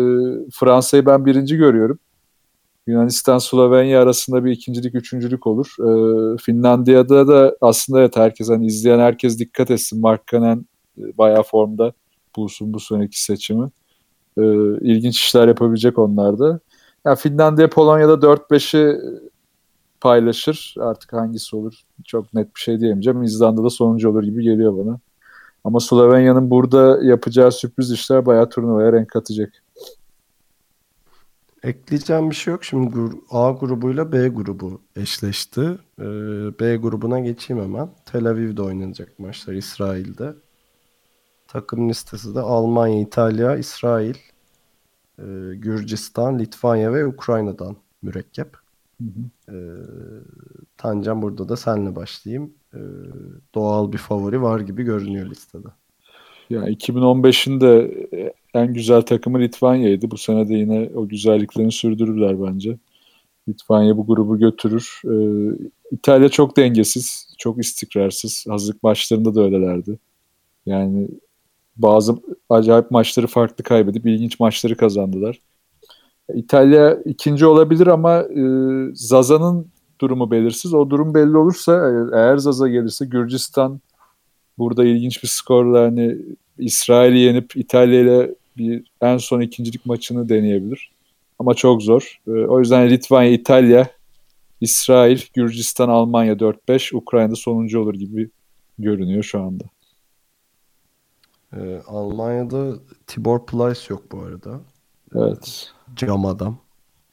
S3: Fransa'yı ben birinci görüyorum. Yunanistan Slovenya arasında bir ikincilik üçüncülük olur. Ee, Finlandiya'da da aslında evet herkes hani izleyen herkes dikkat etsin. Markkanen e, bayağı formda bulsun bu sonraki seçimi. Ee, ilginç işler yapabilecek onlar da. Yani Finlandiya Polonya'da 4-5'i paylaşır. Artık hangisi olur çok net bir şey diyemeyeceğim. İzlanda da sonuncu olur gibi geliyor bana. Ama Slovenya'nın burada yapacağı sürpriz işler bayağı turnuvaya renk katacak.
S1: Ekleyeceğim bir şey yok. Şimdi A grubuyla B grubu eşleşti. Ee, B grubuna geçeyim hemen. Tel Aviv'de oynanacak maçlar İsrail'de. Takım listesi de Almanya, İtalya, İsrail, e, Gürcistan, Litvanya ve Ukrayna'dan mürekkep. Ee, Tancan burada da senle başlayayım. Ee, doğal bir favori var gibi görünüyor listede.
S3: Yani 2015'in de en güzel takımı Litvanya'ydı. Bu sene de yine o güzelliklerini sürdürürler bence. Litvanya bu grubu götürür. Ee, İtalya çok dengesiz, çok istikrarsız. Hazırlık maçlarında da öylelerdi. Yani bazı acayip maçları farklı kaybedip ilginç maçları kazandılar. İtalya ikinci olabilir ama e, Zaza'nın durumu belirsiz. O durum belli olursa e, eğer Zaza gelirse Gürcistan burada ilginç bir skorla hani İsrail'i yenip İtalya ile bir en son ikincilik maçını deneyebilir. Ama çok zor. E, o yüzden Litvanya, İtalya, İsrail, Gürcistan, Almanya 4-5, Ukrayna'da sonuncu olur gibi görünüyor şu anda.
S1: Ee, Almanya'da Tibor Plyce yok bu arada.
S3: Evet.
S1: Cam adam.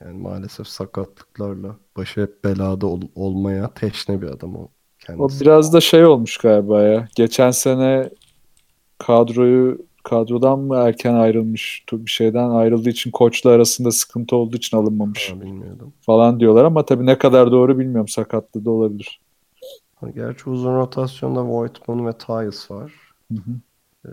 S1: Yani maalesef sakatlıklarla başı hep belada ol- olmaya teşne bir adam o
S3: O
S1: kendisi.
S3: biraz da şey olmuş galiba ya. Geçen sene kadroyu kadrodan mı erken ayrılmış bir şeyden ayrıldığı için koçla arasında sıkıntı olduğu için alınmamış
S1: Ha, bilmiyordum.
S3: falan diyorlar ama tabii ne kadar doğru bilmiyorum sakatlığı da olabilir.
S1: Ha, Gerçi uzun rotasyonda Voigtman ve Tyus var.
S3: Hı hı.
S1: Ee,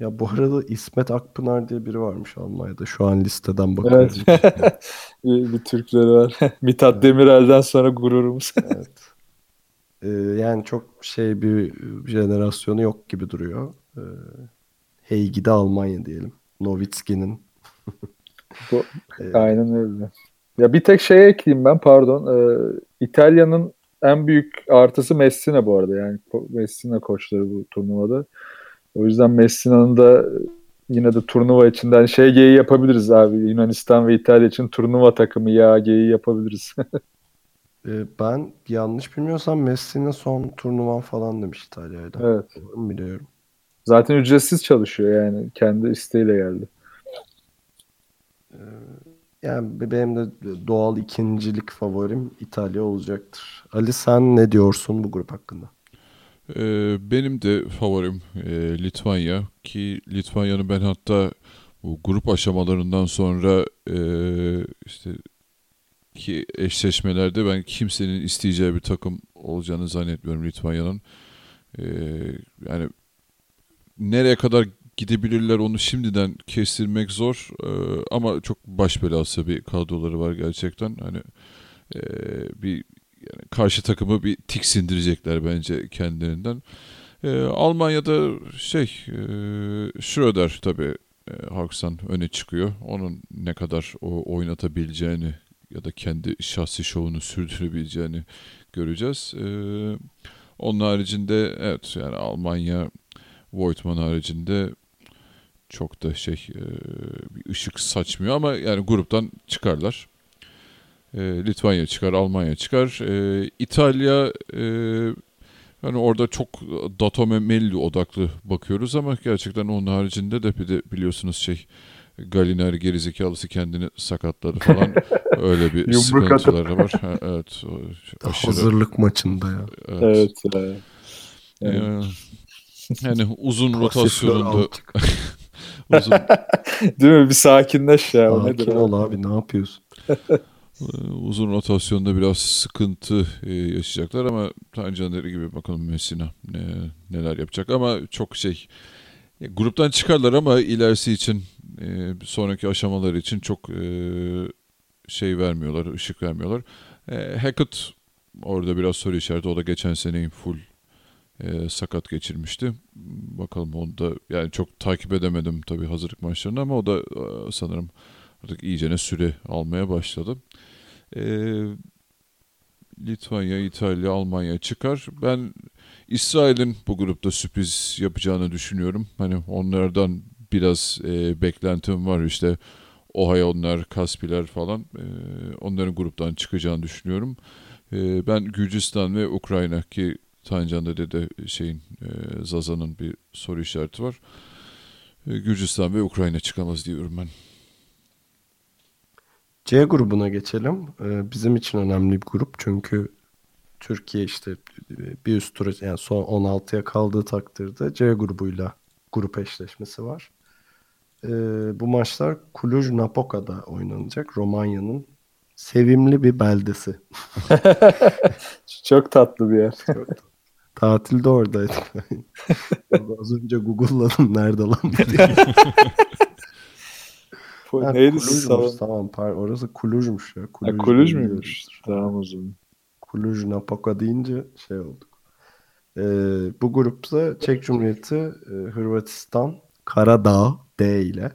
S1: ya bu arada İsmet Akpınar diye biri varmış Almanya'da. Şu an listeden bakıyorum.
S3: Evet. bir, Türkleri var. Mithat Demirel'den sonra gururumuz.
S1: Evet. Ee, yani çok şey bir jenerasyonu yok gibi duruyor. Ee, Heygide Almanya diyelim. Nowitzki'nin.
S3: Bu-
S1: Ee,
S3: Aynen öyle. Ya bir tek şeye ekleyeyim ben pardon. Ee, İtalya'nın en büyük artısı Messina bu arada. Yani Messina koçları bu turnuvada. O yüzden Messina'nın da yine de turnuva içinden şey geyi yapabiliriz abi. Yunanistan ve İtalya için turnuva takımı ya geyi yapabiliriz.
S1: e, ben yanlış bilmiyorsam Messi'nin son turnuvan falan demiş İtalya'yla.
S3: evet.
S1: Biliyorum?
S3: Zaten ücretsiz çalışıyor yani. Kendi isteğiyle geldi.
S1: Yani be- benim de doğal ikincilik favorim İtalya olacaktır. Ali sen ne diyorsun bu grup hakkında?
S2: Ee, benim de favorim e, Litvanya ki Litvanya'nın ben hatta bu grup aşamalarından sonra e, işte ki eşleşmelerde ben kimsenin isteyeceği bir takım olacağını zannetmiyorum Litvanya'nın. Ee, yani nereye kadar gidebilirler onu şimdiden kestirmek zor Ee, ama çok baş belası bir kadroları var gerçekten. Hani e, bir yani karşı takımı bir tiksindirecekler bence kendilerinden. Ee, Almanya'da şey e, Schröder tabii e, Hawks'tan öne çıkıyor. Onun ne kadar o oynatabileceğini ya da kendi şahsi şovunu sürdürebileceğini göreceğiz. Ee, onun haricinde evet yani Almanya Voigtman haricinde çok da şey e, bir ışık saçmıyor ama yani gruptan çıkarlar. E, Litvanya çıkar, Almanya çıkar. E, İtalya e, yani orada çok Datome Melli odaklı bakıyoruz ama gerçekten onun haricinde de bir de biliyorsunuz şey Galinari gerizekalısı kendini sakatladı falan. Öyle bir sıkıntıları var. Ha, evet. o aşırı-
S1: Hazırlık maçında ya.
S2: evet.
S3: Evet. e,
S2: Ee, yani uzun rotasyonunda uzun,
S3: Değil mi? Bir sakinleş ya. Nedir?
S1: Sakin
S3: abi?
S1: ol abi ne yapıyorsun?
S2: Ee, uzun rotasyonda biraz sıkıntı e, yaşayacaklar ama Tancan dediği gibi bakalım Messina ne, neler yapacak ama çok şey ya, gruptan çıkarlar ama ilerisi için e, sonraki aşamaları için çok e, şey vermiyorlar, ışık vermiyorlar. E, Hackett orada biraz soru işareti. O da geçen seneyi full e, sakat geçirmişti. Bakalım onu da yani çok takip edemedim tabii hazırlık maçlarını ama o da e, sanırım artık iyicene süre almaya başladı. E, Litvanya, İtalya, Almanya çıkar. Ben İsrail'in bu grupta sürpriz yapacağını düşünüyorum. Hani onlardan biraz e, beklentim var işte Ohio'nlar, Kaspiler falan e, onların gruptan çıkacağını düşünüyorum. E, ben Gürcistan ve Ukrayna ki Tancan'da dedi şeyin e, Zaza'nın bir soru işareti var. E, Gürcistan ve Ukrayna çıkamaz diyorum ben.
S1: C grubuna geçelim. Ee, bizim için önemli bir grup çünkü Türkiye işte bir üst tura yani son 16'ya kaldığı takdirde C grubuyla grup eşleşmesi var. Ee, bu maçlar Cluj-Napoca'da oynanacak. Romanya'nın sevimli bir beldesi.
S3: Çok tatlı bir yer.
S1: Tatilde oradaydım. Az önce Google'ladım nerede lan diye. Ha,
S3: Neydi
S1: Kuluj'muş,
S3: salon?
S1: Tamam par orası Kuluj'muş ya.
S3: Ha,
S1: Kuluj
S3: Kuluj
S1: bilmiyorum.
S3: muymuş? Tamam o zaman.
S1: Kuluj Napoca deyince şey olduk. Ee, bu grupta Çek Cumhuriyeti, e, Hırvatistan, Karadağ D ile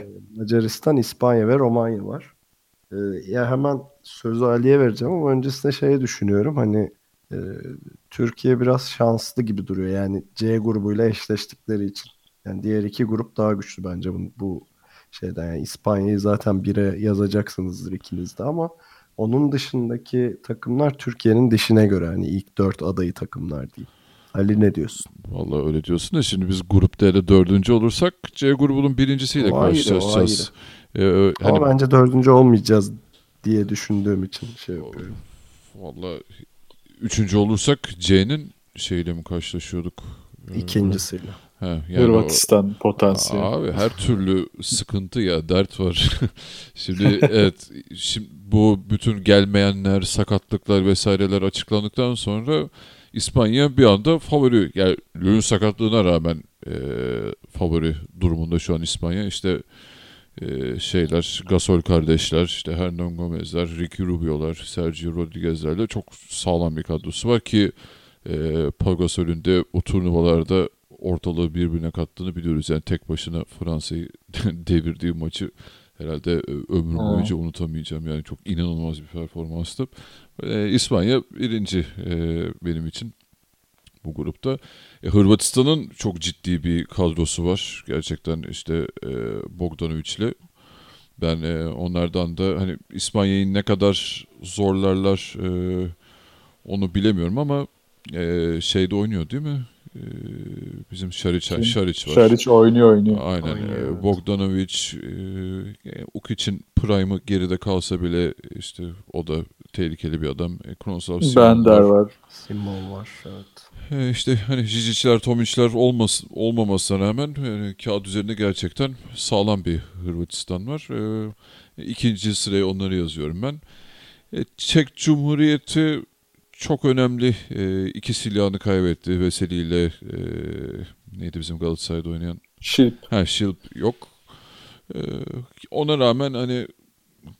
S1: e, Macaristan, İspanya ve Romanya var. Ee, ya hemen sözü Ali'ye vereceğim ama öncesinde şey düşünüyorum hani e, Türkiye biraz şanslı gibi duruyor yani C grubuyla eşleştikleri için. Yani diğer iki grup daha güçlü bence bu, bu şeyden yani İspanya'yı zaten bire yazacaksınızdır ikiniz de ama onun dışındaki takımlar Türkiye'nin dişine göre hani ilk dört adayı takımlar değil. Ali ne diyorsun?
S2: Vallahi öyle diyorsun da şimdi biz grup D'de dördüncü olursak C grubunun birincisiyle
S1: O ayrı, o
S2: karşılaşacağız. Ee, hani
S1: Ama bence dördüncü olmayacağız diye düşündüğüm için şey yapıyorum.
S2: Vallahi üçüncü olursak C'nin şeyle mi karşılaşıyorduk? Ee,
S1: İkincisiyle.
S2: He, yani
S3: Hırvatistan potansiyel.
S2: o- abi her türlü sıkıntı ya dert var. şimdi evet şimdi bu bütün gelmeyenler, sakatlıklar vesaireler açıklandıktan sonra İspanya bir anda favori. Yani Löw'ün sakatlığına rağmen e, favori durumunda şu an İspanya. İşte e, şeyler, Gasol kardeşler, işte Hernan Gomez'ler, Ricky Rubio'lar, Sergio Rodriguez'lerle çok sağlam bir kadrosu var ki e, Pau Gasol'ün de o turnuvalarda ortalığı birbirine kattığını biliyoruz. Yani tek başına Fransa'yı devirdiği maçı herhalde e, ömrüm boyunca unutamayacağım. Yani çok inanılmaz bir performanstı. E, İspanya birinci e, benim için bu grupta. E, Hırvatistan'ın çok ciddi bir kadrosu var. Gerçekten işte e, Bogdanovic'le. Ben e, onlardan da hani İspanya'yı ne kadar zorlarlar e, onu bilemiyorum ama e, şeyde oynuyor değil mi? E, bizim Şariç,
S3: Kim?
S2: Şariç var.
S3: Şariç oynuyor oynuyor.
S2: Aynen.
S1: Oynuyor,
S2: e,
S1: evet.
S2: Bogdanovic, e, Ukic'in prime'ı geride kalsa bile işte o da tehlikeli bir adam. E, Kronoslav Simon
S3: Bender
S2: var.
S3: var.
S1: Simon var evet.
S2: E, işte hani Jijic'ler, Tomic'ler olmas olmamasına rağmen yani kağıt üzerinde gerçekten sağlam bir Hırvatistan var. E, ikinci sıraya onları yazıyorum ben. E, Çek Cumhuriyeti çok önemli. E, iki silahını kaybetti. Veseli ile e, neydi bizim Galatasaray'da oynayan
S3: Şilp.
S2: Ha Şilp yok. Ee, ona rağmen hani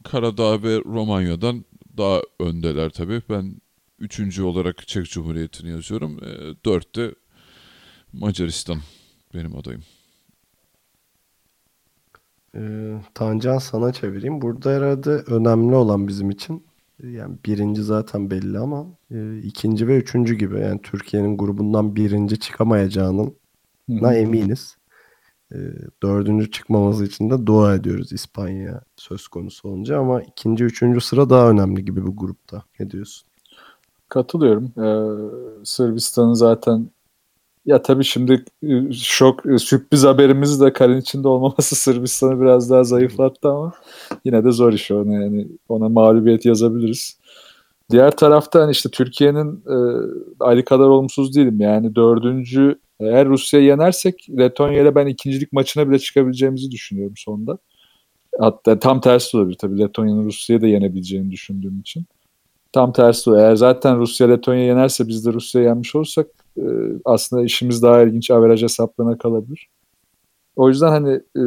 S2: Karadağ ve Romanya'dan daha öndeler tabii. Ben üçüncü olarak Çek Cumhuriyeti'ni yazıyorum. Ee, dörtte Macaristan benim adayım.
S1: Ee, Tancan sana çevireyim. Burada herhalde önemli olan bizim için yani birinci zaten belli ama e, ikinci ve üçüncü gibi yani Türkiye'nin grubundan birinci çıkamayacağının na eminiz. Ee, dördüncü çıkmaması için de dua ediyoruz İspanya söz konusu olunca ama ikinci, üçüncü sıra daha önemli gibi bu grupta. Ne diyorsun?
S3: Katılıyorum. Ee, Sırbistan'ın zaten ya tabii şimdi e, şok e, sürpriz haberimiz de kalenin içinde olmaması Sırbistan'ı biraz daha zayıflattı ama yine de zor iş ona yani ona mağlubiyet yazabiliriz. Diğer taraftan işte Türkiye'nin e, Ali kadar olumsuz değilim. Yani dördüncü eğer Rusya'yı yenersek Letonya ile ben ikincilik maçına bile çıkabileceğimizi düşünüyorum sonunda. Hatta tam tersi olabilir tabii Letonya'nın Rusya'yı da yenebileceğini düşündüğüm için. Tam tersi o. Eğer zaten Rusya Letonya yenerse biz de Rusya'yı yenmiş olursak e, aslında işimiz daha ilginç averaj hesaplarına kalabilir. O yüzden hani e,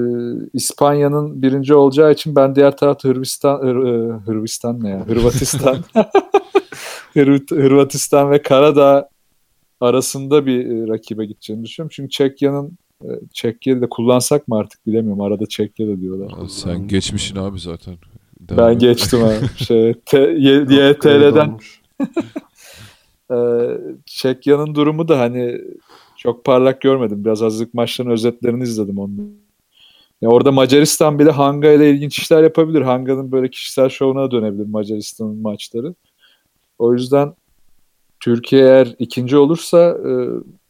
S3: İspanya'nın birinci olacağı için ben diğer tarafta Hırvatistan Hır- e, Hırvatistan ne ya? Hırvatistan Hırvat- Hırvatistan ve Karadağ arasında bir e, rakibe gideceğini düşünüyorum. Çünkü Çekya'nın e, Çekya'yı da kullansak mı artık bilemiyorum. Arada Çekya da diyorlar.
S2: Aa, Sen geçmişsin abi zaten. Devam
S3: Ben geçtim abi. Şey, YTL'den. Ee, Çekya'nın durumu da hani çok parlak görmedim. Biraz hazırlık maçlarının özetlerini izledim onun. Ya orada Macaristan bile Hanga ile ilginç işler yapabilir. Hanga'nın böyle kişisel şovuna dönebilir Macaristan'ın maçları. O yüzden Türkiye eğer ikinci olursa e,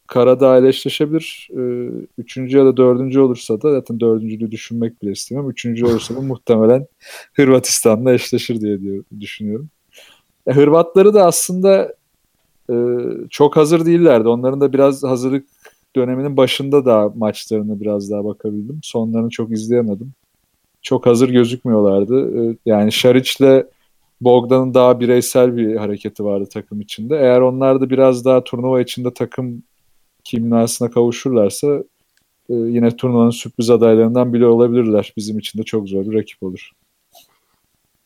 S3: Karadağ ile eşleşebilir. E, üçüncü ya da dördüncü olursa da zaten dördüncülüğü düşünmek bile istemem. Üçüncü olursa da muhtemelen Hırvatistan'la eşleşir diye düşünüyorum. E, Hırvatları da aslında e, çok hazır değillerdi. Onların da biraz hazırlık döneminin başında da maçlarını biraz daha bakabildim. Sonlarını çok izleyemedim. Çok hazır gözükmüyorlardı. E, yani Şariç'le Bogdan'ın daha bireysel bir hareketi vardı takım içinde. Eğer onlar da biraz daha turnuva içinde takım kimyasına kavuşurlarsa e, yine turnuvanın sürpriz adaylarından biri olabilirler. Bizim için de çok zor bir rakip olur.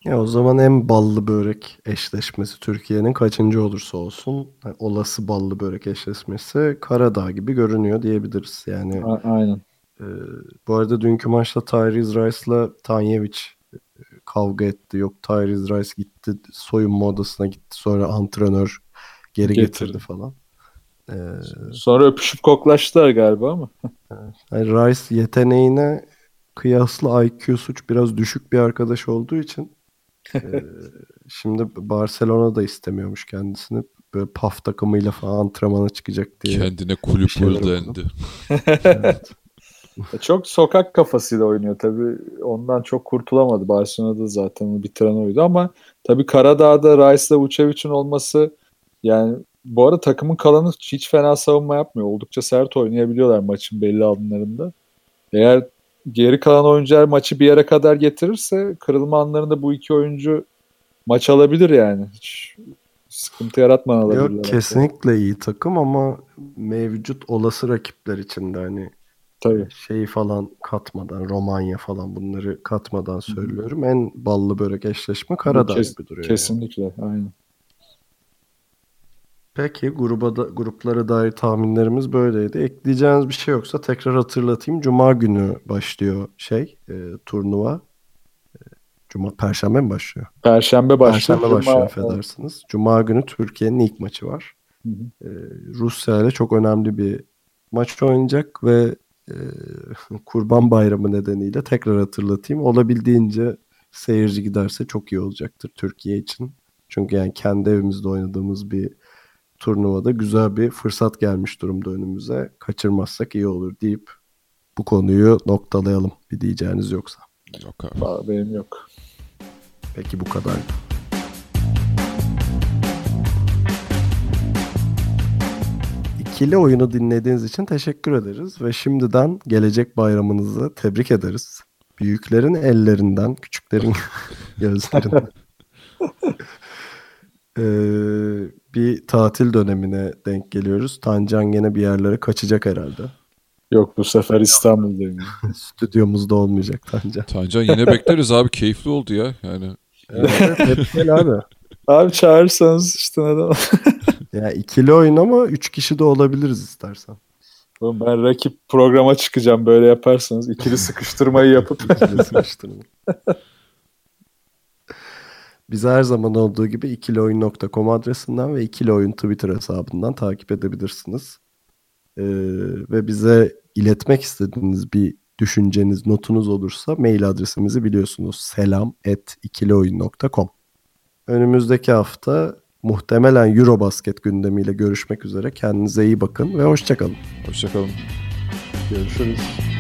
S1: Ya o zaman en ballı börek eşleşmesi Türkiye'nin kaçıncı olursa olsun yani olası ballı börek eşleşmesi Karadağ gibi görünüyor diyebiliriz. Yani
S3: A- aynen.
S1: e, bu arada dünkü maçta Tyrese Rice'la Tanyevic e, kavga etti. Yok Tyrese Rice gitti soyunma odasına gitti sonra antrenör geri
S3: Getirdi.
S1: getirdi falan. E,
S3: Sonra öpüşüp koklaştılar galiba ama.
S1: yani Rice yeteneğine kıyasla IQ suç biraz düşük bir arkadaş olduğu için e, şimdi Barcelona da istemiyormuş kendisini. Böyle PAF takımıyla falan antrenmana çıkacak diye.
S2: Kendine kulüp dendi.
S1: Evet.
S3: Çok sokak kafasıyla oynuyor tabii. Ondan çok kurtulamadı. Barcelona'da zaten bitiren oydu ama tabii Karadağ'da Rice'la Vucevic'in olması yani bu arada takımın kalanı hiç fena savunma yapmıyor. Oldukça sert oynayabiliyorlar maçın belli anlarında. Eğer geri kalan oyuncular maçı bir yere kadar getirirse kırılma anlarında bu iki oyuncu maç alabilir yani. Hiç sıkıntı yaratmadan alabilirler.
S1: Yok kesinlikle iyi takım ama mevcut olası rakipler için de hani
S3: Tabii.
S1: şeyi falan katmadan Romanya falan bunları katmadan söylüyorum. En ballı börek eşleşme Karadağ
S3: Kes-
S1: gibi duruyor. yani.
S3: Kesinlikle. Aynen.
S1: Peki gruba da, gruplara dair tahminlerimiz böyleydi. Ekleyeceğiniz bir şey yoksa tekrar hatırlatayım. Cuma günü başlıyor şey e, turnuva. E, Cuma Perşembe mi başlıyor?
S3: Perşembe başlıyor.
S1: Perşembe başlıyor
S3: Cuma-
S1: affedersiniz. Cuma günü Türkiye'nin ilk maçı var.
S3: Hı hı.
S1: Ee, Rusya ile çok önemli bir maç oynayacak ve e, Kurban Bayramı nedeniyle tekrar hatırlatayım. Olabildiğince seyirci giderse çok iyi olacaktır Türkiye için. Çünkü yani kendi evimizde oynadığımız bir turnuvada güzel bir fırsat gelmiş durumda önümüze. Kaçırmazsak iyi olur deyip bu konuyu noktalayalım. Bir diyeceğiniz yoksa.
S2: Yok abi.
S3: Aa, benim yok.
S1: Peki bu kadar. İkili oyunu dinlediğiniz için teşekkür ederiz ve şimdiden gelecek bayramınızı tebrik ederiz. Büyüklerin ellerinden, küçüklerin gözlerinden. Ee, bir tatil dönemine denk geliyoruz. Tancan gene bir yerlere kaçacak herhalde.
S3: Yok bu sefer İstanbul'dayım.
S1: Stüdyomuzda olmayacak Tancan.
S2: Tancan yine bekleriz abi. Keyifli oldu ya. Yani
S1: Evet, hep gel abi.
S3: Abi çağırırsanız işte neden?
S1: Ya ikili oyun ama üç kişi de olabiliriz istersen.
S3: Oğlum ben rakip programa çıkacağım böyle yaparsanız. ikili sıkıştırmayı yapıp.
S1: İkili sıkıştırma. Bizi her zaman olduğu gibi ikilioyun.com adresinden ve ikili oyun Twitter hesabından takip edebilirsiniz. Ee, ve bize iletmek istediğiniz bir düşünceniz, notunuz olursa mail adresimizi biliyorsunuz. selam at ikilioyun.com Önümüzdeki hafta muhtemelen Eurobasket gündemiyle görüşmek üzere. Kendinize iyi bakın ve hoşçakalın.
S2: hoşçakalın.
S3: Görüşürüz.